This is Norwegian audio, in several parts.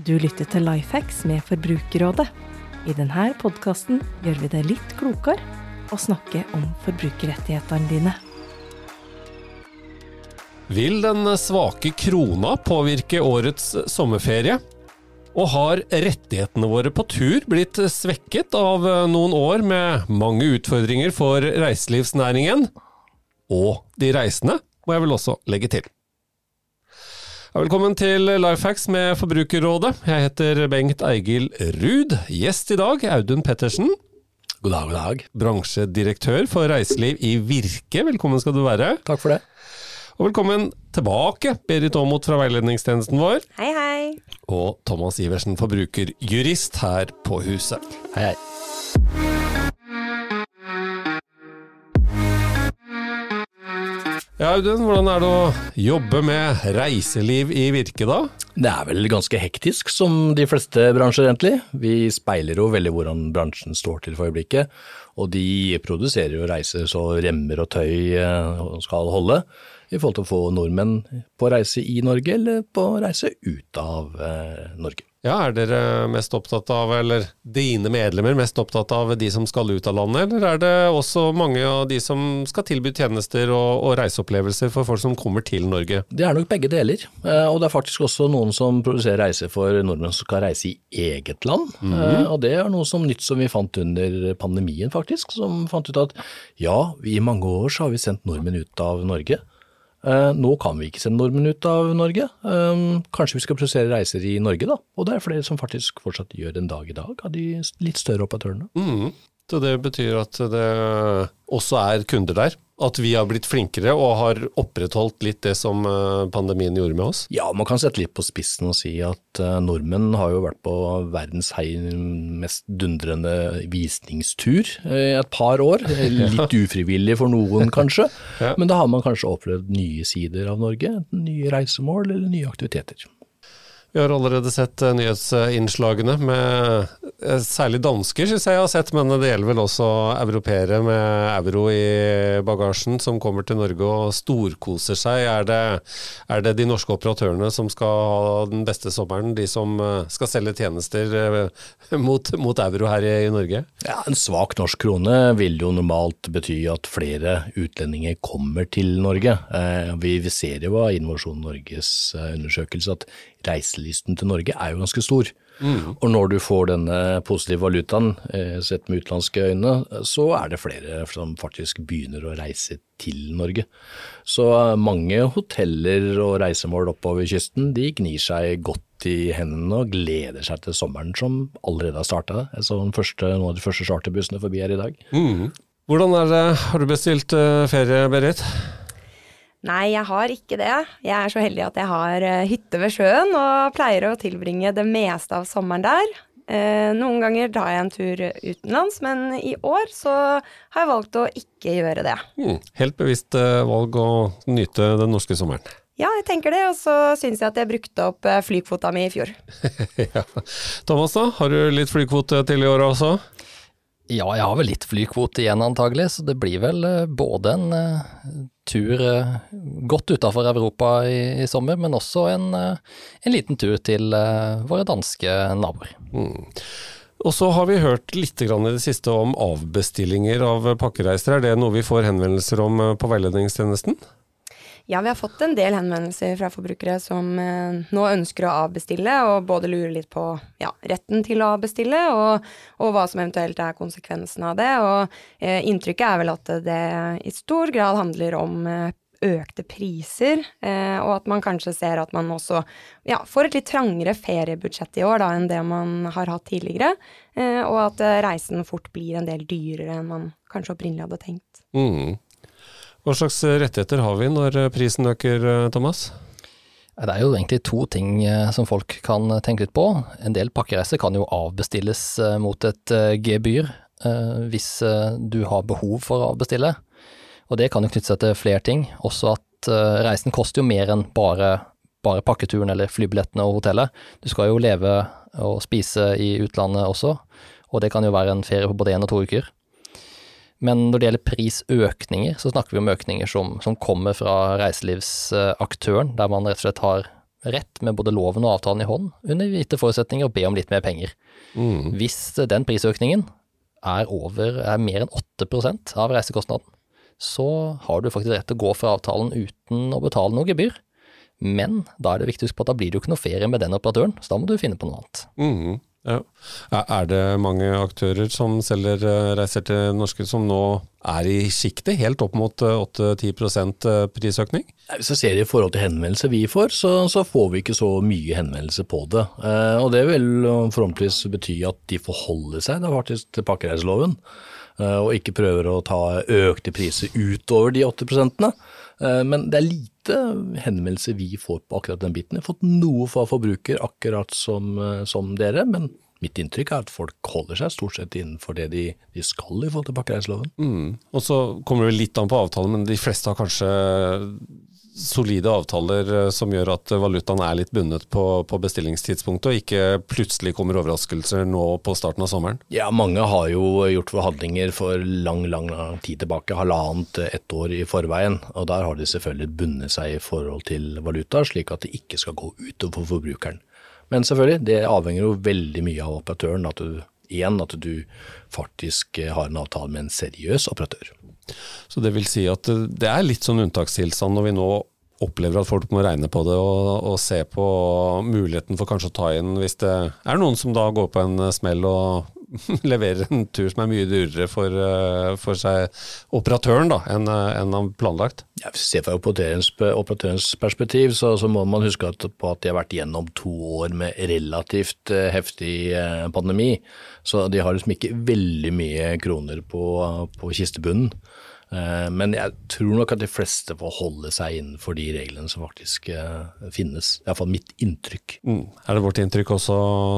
Du lytter til Lifehacks med Forbrukerrådet. I denne podkasten gjør vi det litt klokere å snakke om forbrukerrettighetene dine. Vil den svake krona påvirke årets sommerferie? Og har rettighetene våre på tur blitt svekket av noen år med mange utfordringer for reiselivsnæringen? Og de reisende, må jeg vel også legge til. Velkommen til Lifehacks med Forbrukerrådet. Jeg heter Bengt Eigil Ruud. Gjest i dag, Audun Pettersen. God dag, god dag. Bransjedirektør for reiseliv i Virke. Velkommen skal du være. Takk for det. Og velkommen tilbake, Berit Aamodt fra veiledningstjenesten vår. Hei, hei. Og Thomas Iversen, forbrukerjurist her på huset. Hei, hei. Ja, Audun, hvordan er det å jobbe med reiseliv i Virke da? Det er vel ganske hektisk, som de fleste bransjer egentlig. Vi speiler jo veldig hvordan bransjen står til for øyeblikket, og de produserer jo reiser så remmer og tøy eh, skal holde, i forhold til å få nordmenn på reise i Norge eller på reise ut av eh, Norge. Ja, Er dere mest opptatt av, eller dine medlemmer mest opptatt av de som skal ut av landet, eller er det også mange av de som skal tilby tjenester og, og reiseopplevelser for folk som kommer til Norge? Det er nok begge deler, eh, og det er faktisk også noen som produserer reiser for nordmenn som skal reise i eget land. Eh, Og det er noe som nytt som vi fant under pandemien faktisk, som fant ut at ja, i mange år så har vi sendt nordmenn ut av Norge. Eh, Nå kan vi ikke sende nordmenn ut av Norge. Eh, Kanskje vi skal produsere reiser i Norge, da. Og det er flere som faktisk fortsatt gjør en dag i dag, av de litt større operatørene. Mm. Så det betyr at det også er kunder der? At vi har blitt flinkere og har opprettholdt litt det som eh, pandemien gjorde med oss? Ja, man kan sette litt på spissen og si at eh, nordmenn har jo vært på verdens mest dundrende visningstur i et par år. Litt ufrivillig for noen kanskje, men da har man kanskje opplevd nye sider av Norge. Nye reisemål eller nye aktiviteter. Vi har allerede sett eh, nyhetsinnslagene med eh, særlig dansker, syns jeg jeg har sett, men det gjelder vel også europeere med euro i bagasjen som kommer til Norge og storkoser seg. Er det, er det de norske operatørene som skal ha den beste sommeren, de som eh, skal selge tjenester mot, mot euro her i, i Norge? Ja, En svak norsk krone vil jo normalt bety at flere utlendinger kommer til Norge. Vi ser jo av Innovasjon Norges undersøkelse at reiselysten til Norge er jo ganske stor. Og når du får denne positive valutaen, eh, sett med utenlandske øyne, så er det flere som faktisk begynner å reise til Norge. Så eh, mange hoteller og reisemål oppover kysten, de gnir seg godt i hendene og gleder seg til sommeren som allerede har starta. Jeg så første, noen av de første charterbussene forbi her i dag. Hvordan er det, har du bestilt eh, ferie, Berit? Nei, jeg har ikke det. Jeg er så heldig at jeg har eh, hytte ved sjøen og pleier å tilbringe det meste av sommeren der. Eh, noen ganger tar jeg en tur utenlands, men i år så har jeg valgt å ikke gjøre det. Mm, helt bevisst eh, valg å nyte den norske sommeren. Ja, jeg tenker det, og så syns jeg at jeg brukte opp flykvota mi i fjor. ja. Thomas, da? Har du litt flykvote til i år også? Ja, jeg har vel litt flykvote igjen antagelig, så det blir vel både en tur eh, godt utafor Europa i, i sommer, men også en, eh, en liten tur til eh, våre danske naboer. Og så har vi hørt litt i det siste om avbestillinger av pakkereiser. Er det noe vi får henvendelser om på veiledningstjenesten? Ja, vi har fått en del henvendelser fra forbrukere som eh, nå ønsker å avbestille, og både lurer litt på ja, retten til å avbestille, og, og hva som eventuelt er konsekvensen av det. Og eh, inntrykket er vel at det i stor grad handler om eh, økte priser, eh, og at man kanskje ser at man også ja, får et litt trangere feriebudsjett i år da, enn det man har hatt tidligere, eh, og at reisen fort blir en del dyrere enn man kanskje opprinnelig hadde tenkt. Mm. Hva slags rettigheter har vi når eh, prisen øker, eh, Thomas? Det er jo egentlig to ting eh, som folk kan tenke litt på. En del pakkereiser kan jo avbestilles eh, mot et eh, gebyr eh, hvis eh, du har behov for å avbestille. Og det kan jo knytte seg til flere ting. Også at eh, reisen koster jo mer enn bare, bare pakketuren eller flybillettene og hotellet. Du skal jo leve og spise i utlandet også, og det kan jo være en ferie på både én og to uker. Men når det gjelder prisøkninger, så snakker vi om økninger som, som kommer fra reiselivsaktøren, der man rett og slett har rett med både loven og avtalen i hånd, under gitte forutsetninger, å be om litt mer penger. Mm. Hvis den prisøkningen er, over, er mer enn 8% av reisekostnaden, så har du faktisk rett til å gå fra avtalen uten å betale noe gebyr. Men da er det viktig å huske på at da blir det jo ikke noe ferie med den operatøren, så da må du finne på noe annet. Mhm. Ja. Er- det mange aktører som selger eh, reiser til norske som nå er i sjiktet, helt opp mot eh, 8-10 prisøkning? Hvis jeg ser i forhold til henvendelser vi får, så, så får vi ikke så mye henvendelser på det. Eh, og det vil eh, forhåpentligvis bety at de forholder seg da faktisk til pakkereiseloven, eh, og ikke prøver å ta økte priser utover de 8 prosentene. Eh, men det er lite henvendelser vi får på akkurat den biten. Jeg har fått noe fra forbruker, akkurat som, eh, som dere, men mitt inntrykk er at folk holder seg stort sett innenfor det de, de skal i forhold til pakkereiseloven. Mm. Og så kommer det litt an på avtalen, men de fleste har kanskje solide avtaler eh, som gjør at valutaen er litt bundet på, på bestillingstidspunktet, og ikke plutselig kommer overraskelser nå på starten av sommeren. Ja, mange har jo gjort forhandlinger for lang, lang, lang tid tilbake, halvannet, ett år i forveien. Og der har de selvfølgelig bundet seg i forhold til valuta, slik at det ikke skal gå utover forbrukeren. Men selvfølgelig, det avhenger jo veldig mye av operatøren. At du, igjen, at du faktisk har en avtale med en seriøs operatør. Så det vil si at det det er litt sånn unntakstilstand når vi nå opplever at folk må regne på det og, og se på muligheten for kanskje å ta inn hvis det er noen som da går på en smell og leverer en tur som er mye dyrere for, eh, for seg operatøren da, enn en han planlagt. Ja, hvis vi ser fra operatørens, perspektiv, så, så må man huske at, på at de har vært gjennom to år med relativt eh, heftig eh, pandemi. Så de har liksom ikke veldig mye kroner på, på kistebunnen. Eh, men jeg tror nok at de fleste får holde seg innenfor de reglene som faktisk eh, finnes. Iallfall mitt inntrykk. Mm. Er det vårt inntrykk også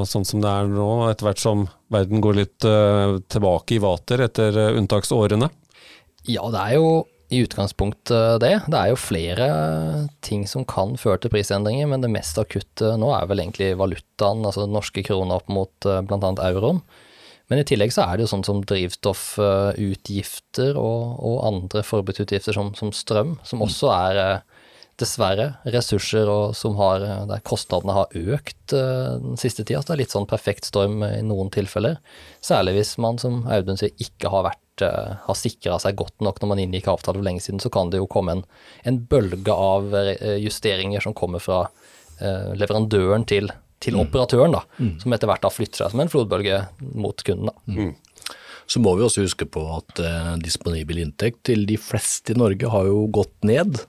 sånn som det er nå, etter hvert som verden går litt eh, tilbake i vater etter unntaksårene? Ja, det er jo i utgangspunktet det. Det er jo flere ting som kan føre til prisendringer, men det mest akutte nå er vel egentlig valutaen, altså den norske krona opp mot bl.a. euroen. Men i tillegg så er det jo sånn som drivstoffutgifter og, og andre forbruksutgifter som, som strøm, som også er eh, dessverre ressurser og som har, eh, der kostnadene har økt eh, den siste tida. Så det er litt sånn perfekt storm i noen tilfeller. Særlig hvis man, som Audun sier, ikke har vært har sikra seg godt nok når man inngikk avtale for lenge siden, så kan det jo komme en, en bølge av justeringer som kommer fra leverandøren til, til operatøren, da, som etter hvert da flytter seg som en flodbølge mot kunden. da. Så må vi også huske på at eh, disponibel inntekt til de fleste i Norge har jo gått ned.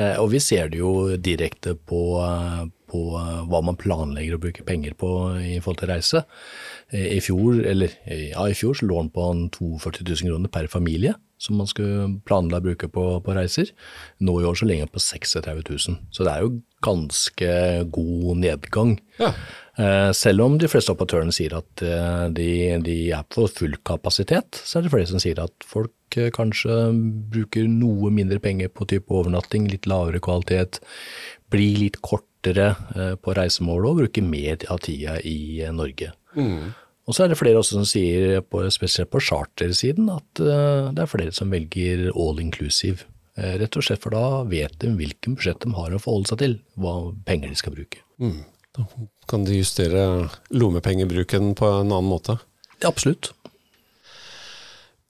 Eh, og vi ser det jo direkte på, eh, på eh, hva man planlegger å bruke penger på i forhold til reise. Eh, I fjor, eller, ja, i fjor så lå den på 42 000 kroner per familie som man skulle planla å bruke på, på reiser. Nå i år så ligger den på 36 000. Så det er jo ganske god nedgang. Ja. Eh, Selv om de fleste operatørene sier at eh, de, de er på full kapasitet, så er det flere som sier at folk eh, kanskje bruker noe mindre penger på type overnatting, litt lavere kvalitet, blir litt kortere på reisemålet og bruker mer av tida i Norge. Og så er det flere også som sier, på, spesielt på chartersiden, at eh, det er flere som velger all inclusive. Eh, Rett og slett for da vet de hvilken budsjett de har å forholde seg til, hva penger de skal bruke. Da kan de justere lommepengebruken på en annen måte. Ja, absolutt.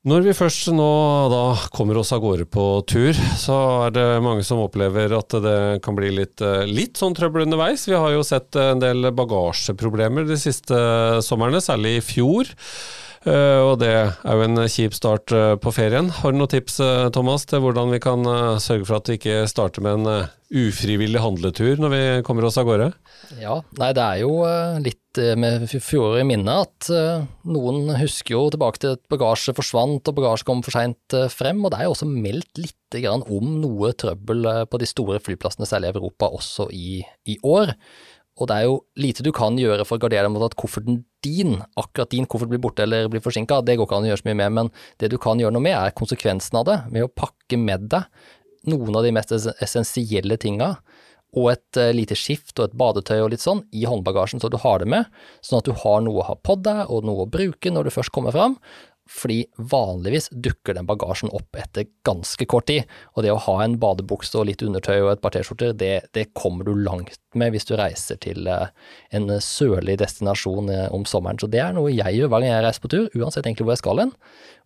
Når vi først nå da kommer oss av gårde på tur, så er det mange som opplever at det kan bli litt, eh, litt sånn trøbbel underveis. Vi har jo sett en del bagasjeproblemer de siste somrene, særlig i fjor. Eh, Og det er jo en kjip start eh, på ferien. Har du noen tips, eh, Thomas, til hvordan vi kan sørge for at vi ikke starter med en ufrivillig handletur når vi kommer oss av gårde? Ja, nei det er jo litt med fjoråret i minnet at noen husker jo tilbake til at bagasje forsvant og bagasje kom for seint frem, og det er jo også meldt litt om noe trøbbel på de store flyplassene, særlig i Europa, også i, i år. Og det er jo lite du kan gjøre for å gardere deg mot at kofferten din, akkurat din koffert blir borte eller blir forsinka, det går ikke an å gjøre så mye med, men det du kan gjøre noe med er konsekvensen av det, ved å pakke med deg noen av de mest essensielle tinga, og et eh, lite skift og et badetøy og litt sånn i håndbagasjen, så du har det med, sånn at du har noe å ha på deg og noe å bruke når du først kommer fram. Fordi vanligvis dukker den bagasjen opp etter ganske kort tid, og det å ha en badebukse og litt undertøy og et par T-skjorter, det, det, kommer du langt med hvis du reiser til eh, en sørlig destinasjon eh, om sommeren. Så det er noe jeg gjør hver gang jeg reiser på tur, uansett egentlig hvor jeg skal hen.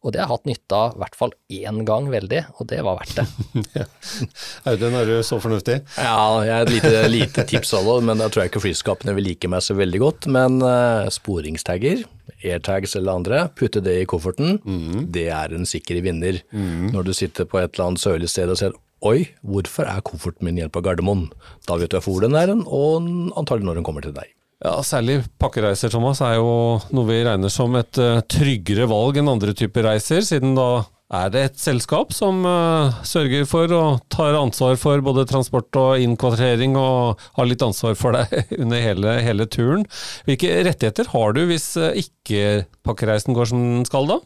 Og det har jeg hatt nytte av i hvert fall én gang veldig, og det var verdt det. Audun, er du så fornuftig? Ja, jeg har et lite, lite tips av det, men jeg tror ikke flyskapene vil like meg så veldig godt. Men uh, sporingstagger airtags eller andre, putte det i kofferten, mm. det er en sikker vinner. Mm. Når du sitter på et eller annet sørlig sted og ser Oi, hvorfor er kofferten min igjen på Gardermoen? Da vet du hvor den er, og antagelig når den kommer til deg. Ja, Særlig pakkereiser Thomas, er jo noe vi regner som et uh, tryggere valg enn andre typer reiser, siden da er det et selskap som uh, sørger for og tar ansvar for både transport og innkvartering, og har litt ansvar for deg under hele, hele turen. Hvilke rettigheter har du hvis uh, ikke pakkereisen går som den skal da?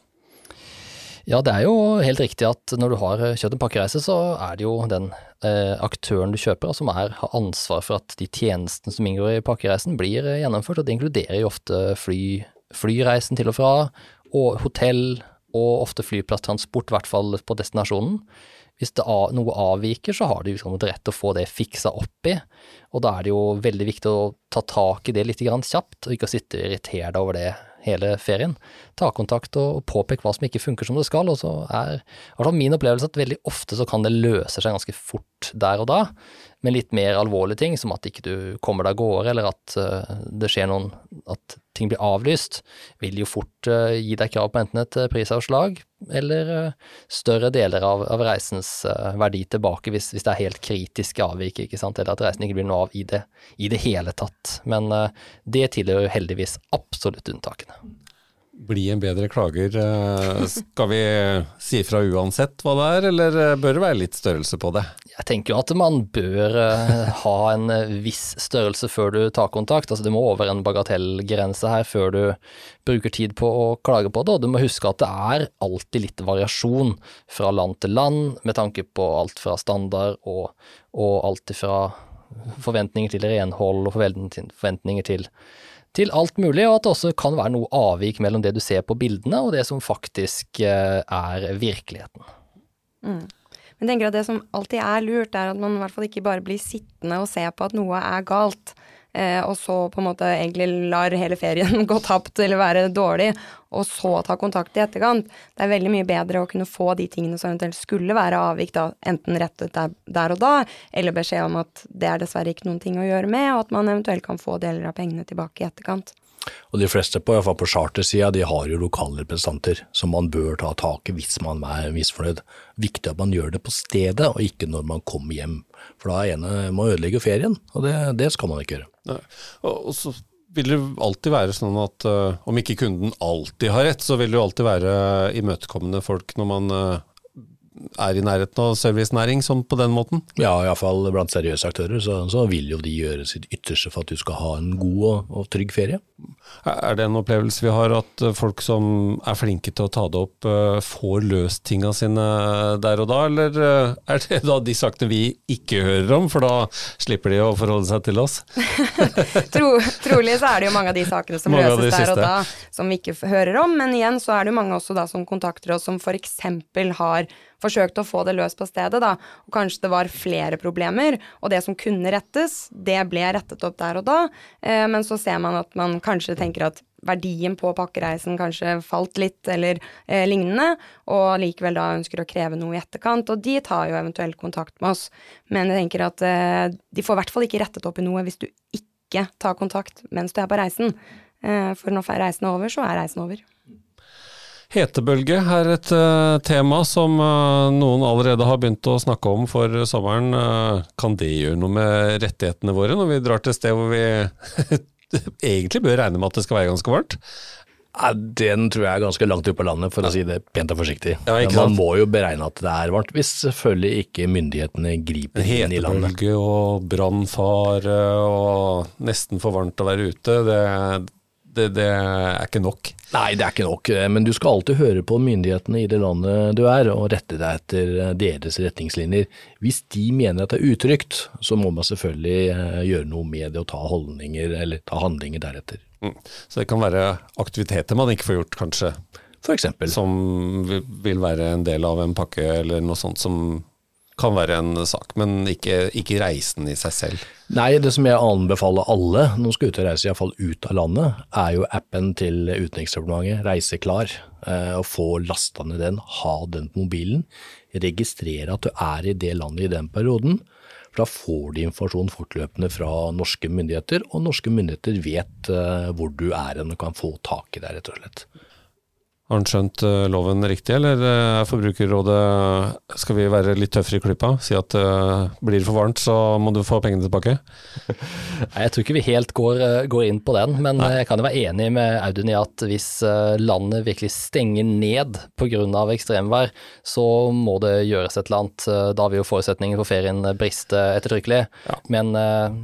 Ja, det er jo helt riktig at når du har kjøpt en pakkereise, så er det jo den aktøren du kjøper som er, har ansvar for at de tjenestene som inngår i pakkereisen blir gjennomført, og det inkluderer jo ofte fly, flyreisen til og fra, og hotell, og ofte flyplasstransport, i hvert fall på destinasjonen. Hvis av, noe avviker, så har du liksom rett til å få det fiksa opp i, og da er det jo veldig viktig å ta tak i det litt kjapt, og ikke å sitte og irritere deg over det hele ferien. Ta kontakt og, påpek hva som ikke funker som det skal, og så er i min opplevelse at veldig ofte så kan det løse seg ganske fort der og da, men litt mer alvorlige ting, som at ikke du kommer deg av gårde, eller at uh, det skjer noen At ting blir avlyst, vil jo fort uh, gi deg krav på enten et uh, prisavslag eller større deler av, av reisens verdi tilbake, hvis, hvis, det er helt kritiske avvik, ikke sant, eller at reisen ikke blir noe av i det, i det hele tatt. Men det tilhører heldigvis absolutt unntakene bli en bedre klager. Eh, skal vi si fra uansett hva det er, eller eh, bør det være litt størrelse på det? Jeg tenker jo at man bør eh, ha en viss størrelse før du tar kontakt. Altså Det må over en bagatellgrense her før du bruker tid på å klage på det. Og du må huske at det er alltid litt variasjon fra land til land, med tanke på alt fra standard og, og alt fra forventninger til renhold og forventninger til til alt mulig, og at det også kan være noe avvik mellom det du ser på bildene og det som faktisk eh, er virkeligheten. Mm. Men jeg tenker at det som alltid er lurt, er at man i hvert fall ikke bare blir sittende og se på at noe er galt og så på en måte egentlig lar hele ferien gå tapt eller være dårlig, og så ta kontakt i etterkant. Det er veldig mye bedre å kunne få de tingene som eventuelt skulle være avvik, da, enten rettet der, der, og da, eller beskjed om at det er dessverre ikke noen ting å gjøre med, og at man eventuelt kan få deler av pengene tilbake i etterkant. Og de fleste på, i på chartersida de har jo lokalrepresentanter som man bør ta tak i hvis man er misfornøyd. Viktig at man gjør det på stedet, og ikke når man kommer hjem. For da ene må ødelegge ferien, og det, det skal man ikke gjøre. Nei. Og så vil det alltid være sånn at uh, om ikke kunden alltid har rett, så vil det jo alltid være imøtekommende folk når man uh, er i nærheten av servicenæring sånn på den måten? Ja, iallfall blant seriøse aktører så, så, vil jo de gjøre sitt ytterste for at du skal ha en god og, og, trygg ferie. Er det en opplevelse vi har at folk som er flinke til å ta det opp, eh, får løst tinga sine der og da, eller eh, er det da de sakene vi ikke hører om, for da slipper de å forholde seg til oss? Tro, trolig så er det jo mange av de sakene som mange løses der og da, som vi ikke hører om, men igjen så er det jo mange også da som kontakter oss som f.eks. har forsøkte å få det løst på stedet, da, og kanskje det var flere problemer, og det som kunne rettes, det ble rettet opp der og da, eh, men så ser man at man kanskje tenker at verdien på pakkereisen kanskje falt litt, eller eh, lignende, og likevel da ønsker å kreve noe i etterkant. Og de tar jo eventuelt kontakt med oss. Men jeg tenker at eh, de får i hvert fall ikke rettet opp i noe hvis du ikke tar kontakt mens du er på reisen. Eh, for når reisen er over, så er reisen over. Hetebølge er et uh, tema som uh, noen allerede har begynt å snakke om for sommeren. Uh, kan det gjøre noe med rettighetene våre når vi drar til et sted hvor vi egentlig bør regne med at det skal være ganske varmt? Ja, den tror jeg er ganske langt ute på landet, for å si det pent og forsiktig. Ja, man må jo beregne at det er varmt, hvis selvfølgelig ikke myndighetene griper inn i landet. Hetebølge og brannfare og nesten for varmt å være ute, det, det, det, er ikke nok. Nei, det er ikke nok, men du skal alltid høre på myndighetene i det landet du er, og rette deg etter deres retningslinjer. Hvis de mener at det er utrygt, så må man selvfølgelig eh, gjøre noe med det og ta holdninger eller ta handlinger deretter. Mm. Så det kan være aktiviteter man ikke får gjort, kanskje? For eksempel. Som vil være en del av en pakke eller noe sånt som kan være en sak, men ikke, ikke reisen i seg selv. Nei, det som jeg anbefaler alle når de skal ut og reise, iallfall ut av landet, er jo appen til Utenriksdepartementet, Reiseklar. Eh, Å få lasta ned den, ha den på mobilen, registrere at du er i det landet i den perioden. For da får du informasjon fortløpende fra norske myndigheter, og norske myndigheter vet eh, hvor du er og kan få tak i deg, rett og slett. Har han skjønt eh, loven riktig, eller eh, er Forbrukerrådet Skal vi være litt tøffere i klypa? Si at uh, blir det for varmt, så må du få pengene tilbake? Nei, Jeg tror ikke vi helt går, eh, går inn på den, men jeg kan jo være enig med Audun i at hvis eh, landet virkelig stenger ned pga. ekstremvær, så må det gjøres et eller annet. Eh, Da vil jo forutsetningen for ferien briste ettertrykkelig. Men eh,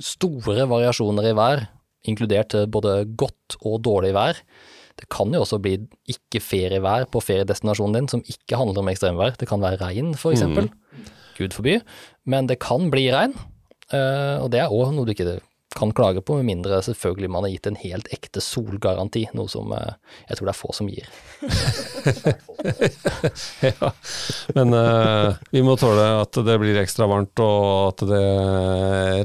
store variasjoner i vær, inkludert eh, både godt og dårlig vær, det kan jo også bli ikke ferievær på feriedestinasjonen din som ikke handler om ekstremvær. Det kan være regn, for eksempel. Gud forby. Men det kan bli regn. Eh, og det er òg noe du ikke kan klage på, med mindre selvfølgelig man har gitt en helt ekte solgaranti, noe som eh, jeg tror det er få som gir. ja. Men uh, vi må tåle at det blir ekstra varmt og at det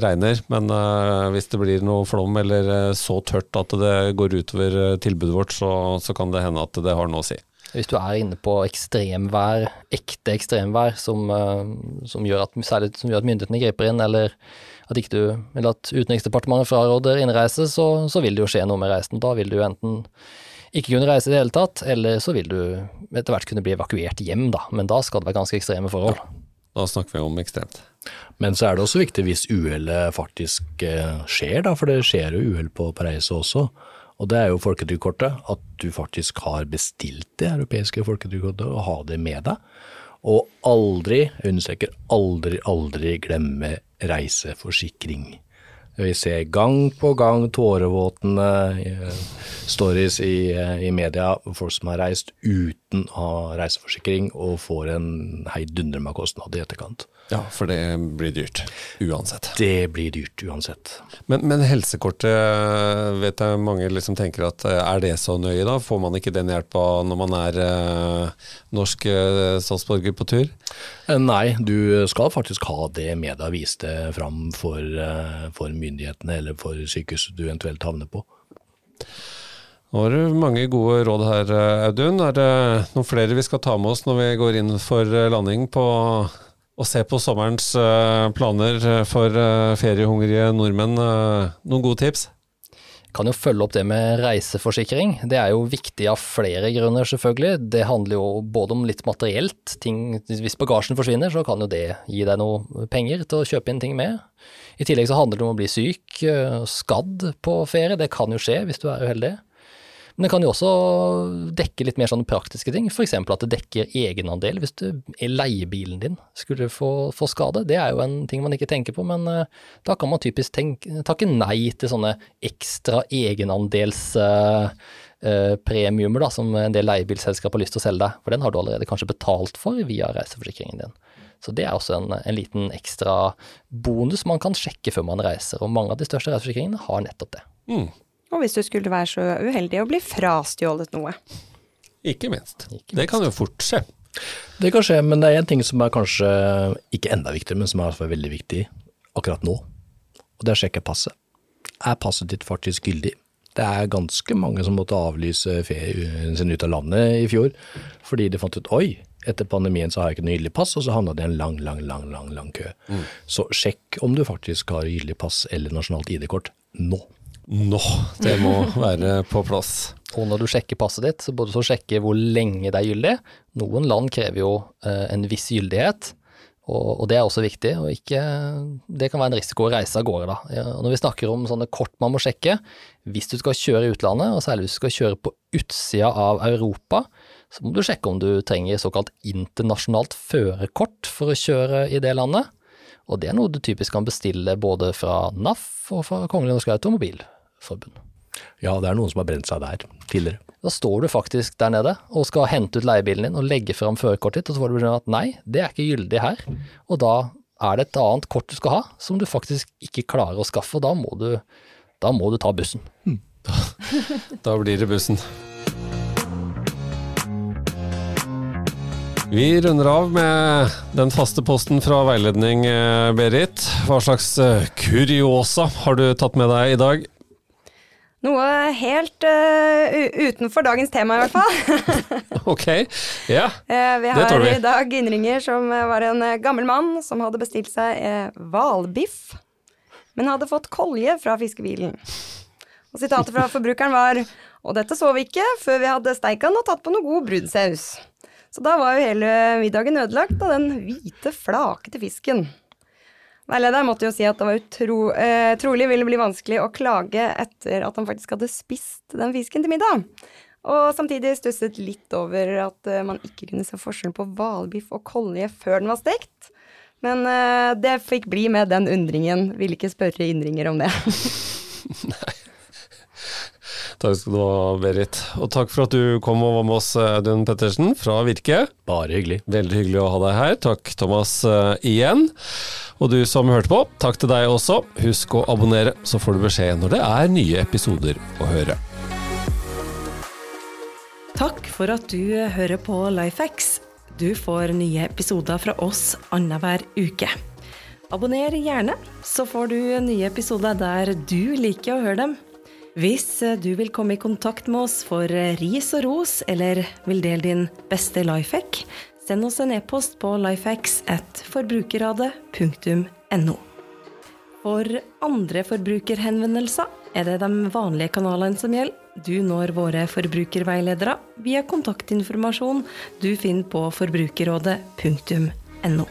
regner. Men uh, hvis det blir noe flom eller så tørt at det går utover tilbudet vårt, så, så kan det hende at det har noe å si. Hvis du er inne på ekstremvær, ekte ekstremvær, som, eh, som, gjør, at, særlig, som gjør at myndighetene griper inn, eller at, ikke du, eller at Utenriksdepartementet fraråder innreise, så, så vil det jo skje noe med reisen. Da vil du enten ikke kunne reise i det hele tatt, eller så vil du etter hvert kunne bli evakuert hjem, da. Men da skal det være ganske ekstreme forhold. Da snakker vi om ekstremt. Men så er det også viktig hvis uhellet faktisk eh, skjer, da, for det skjer jo uhell på, på reise også. Og det er jo folketrygdkortet, at du faktisk har bestilt det europeiske folketrygdkortet og har det med deg. Og aldri, jeg understreker aldri, aldri glemme reiseforsikring. Vi ser gang på gang tårevåtne eh, stories i, eh, i media, folk som har reist uten å ha reiseforsikring og får en heidundrende kostnad i etterkant. Ja, for det blir dyrt. Uansett. Det blir dyrt uansett. Men, men helsekortet vet jeg mange liksom tenker at eh, er det så nøye da? Får man ikke den hjelpa når man er eh, norsk eh, statsborger på tur? Eh, Nei, du skal faktisk ha det med deg vise det fram for, for myndighetene eller for sykehuset du eventuelt havner på. Nå har du mange gode råd her, Audun. Er det noen flere vi skal ta med oss når vi går inn for eh, landing på å se på sommerens eh, planer for eh, feriehungrige nordmenn? Noen gode tips? Kan jo følge opp det med reiseforsikring. Det er jo viktig av flere grunner, selvfølgelig. Det handler jo både om litt materielt. Ting, hvis bagasjen forsvinner, så kan jo det gi deg noe penger til å kjøpe inn ting med. I tillegg så handler det om å bli syk, skadd på ferie. Det kan jo skje hvis du er uheldig. Men det kan jo også dekke litt mer sånne praktiske ting, f.eks. at det dekker egenandel hvis du leiebilen din skulle få, få skade. Det er jo en ting man ikke tenker på, men eh, da kan man typisk tenke, takke nei til sånne ekstra egenandelspremiumer uh, uh, som en del leiebilselskap har lyst til å selge deg, for den har du allerede kanskje betalt for via reiseforsikringen din. Så det er også en, en liten ekstra bonus man kan sjekke før man reiser, og mange av de største reiseforsikringene har nettopp det. Mm, Og hvis du skulle være så uheldig å bli frastjålet noe. ikke minst. Ikke Det kan jo fort skje. Det kan skje, men det er en ting som er kanskje ikke enda viktigere, men som er veldig viktig akkurat nå. Og det er å sjekke passet. Er passet ditt faktisk gyldig? Det er ganske mange som måtte avlyse ferien sin ut av landet i fjor, fordi de fant ut oi, etter pandemien så har jeg ikke noe gyldig pass, og så havna det i en lang, lang, lang, lang, lang kø. Så sjekk om du faktisk har gyldig pass eller nasjonalt ID-kort nå. Nå, det må være på plass. Og når du sjekker passet ditt, så bør du sjekke hvor lenge det er gyldig. Noen land krever jo eh, en viss gyldighet, og, det er også viktig. og ikke, Det kan være en risiko å reise av gårde. da. Ja, når vi snakker om sånne kort man må sjekke, hvis du skal kjøre i utlandet, og særlig hvis du skal kjøre på utsida av Europa, så må du sjekke om du trenger såkalt internasjonalt førerkort for å kjøre i det landet. Og det er noe du typisk kan bestille både fra NAF og fra Kongelig Norsk Automobilforbund. Ja, det er noen som har brent seg der tidligere. Da står du faktisk der nede og skal hente ut leiebilen din og legge fram førerkortet ditt, og så får du beskjed om at nei, det er ikke gyldig her. Og da er det et annet kort du skal ha, som du faktisk ikke klarer å skaffe, og da må du, da må du ta bussen. Da blir det bussen. Vi runder av med den faste posten fra veiledning, eh, Berit. Hva slags eh, kuriosa har du tatt med deg i dag? Noe helt uh, utenfor dagens tema, i hvert fall. ok, ja. Uh, vi har vi. i dag innringer som var en gammel mann som hadde bestilt seg hvalbiff, men hadde fått kolje fra fiskebilen. Og sitatet fra forbrukeren var Og dette så vi ikke før vi hadde steika den og tatt på noe god brunsaus. Så da var jo hele middagen ødelagt av den hvite, flakete fisken. Veilederen måtte jo si at det var utro, eh, trolig ville bli vanskelig å klage etter at han faktisk hadde spist den fisken til middag. Og samtidig stusset litt over at eh, man ikke kunne se forskjell på hvalbiff og kolje før den var stekt. Men eh, det fikk bli med den undringen. Ville ikke spørre innringer om det. Nei. Takk skal du ha, Berit. Og takk for at du kom og var med oss, Audun Pettersen fra Virke. Bare hyggelig. Veldig hyggelig å ha deg her. Takk, Thomas, uh, igjen. Og du som hørte på, takk til deg også. Husk å abonnere, så får du beskjed når det er nye episoder å høre. Takk for at du hører på Lifehacks. Du får nye episoder fra oss annenhver uke. Abonner gjerne, så får du nye episoder der du liker å høre dem. Hvis du vil komme i kontakt med oss for ris og ros, eller vil dele din beste life hack, send oss en e-post på lifehacks.forbrukerradet.no. For andre forbrukerhenvendelser er det de vanlige kanalene som gjelder. Du når våre forbrukerveiledere via kontaktinformasjon du finner på forbrukerrådet.no.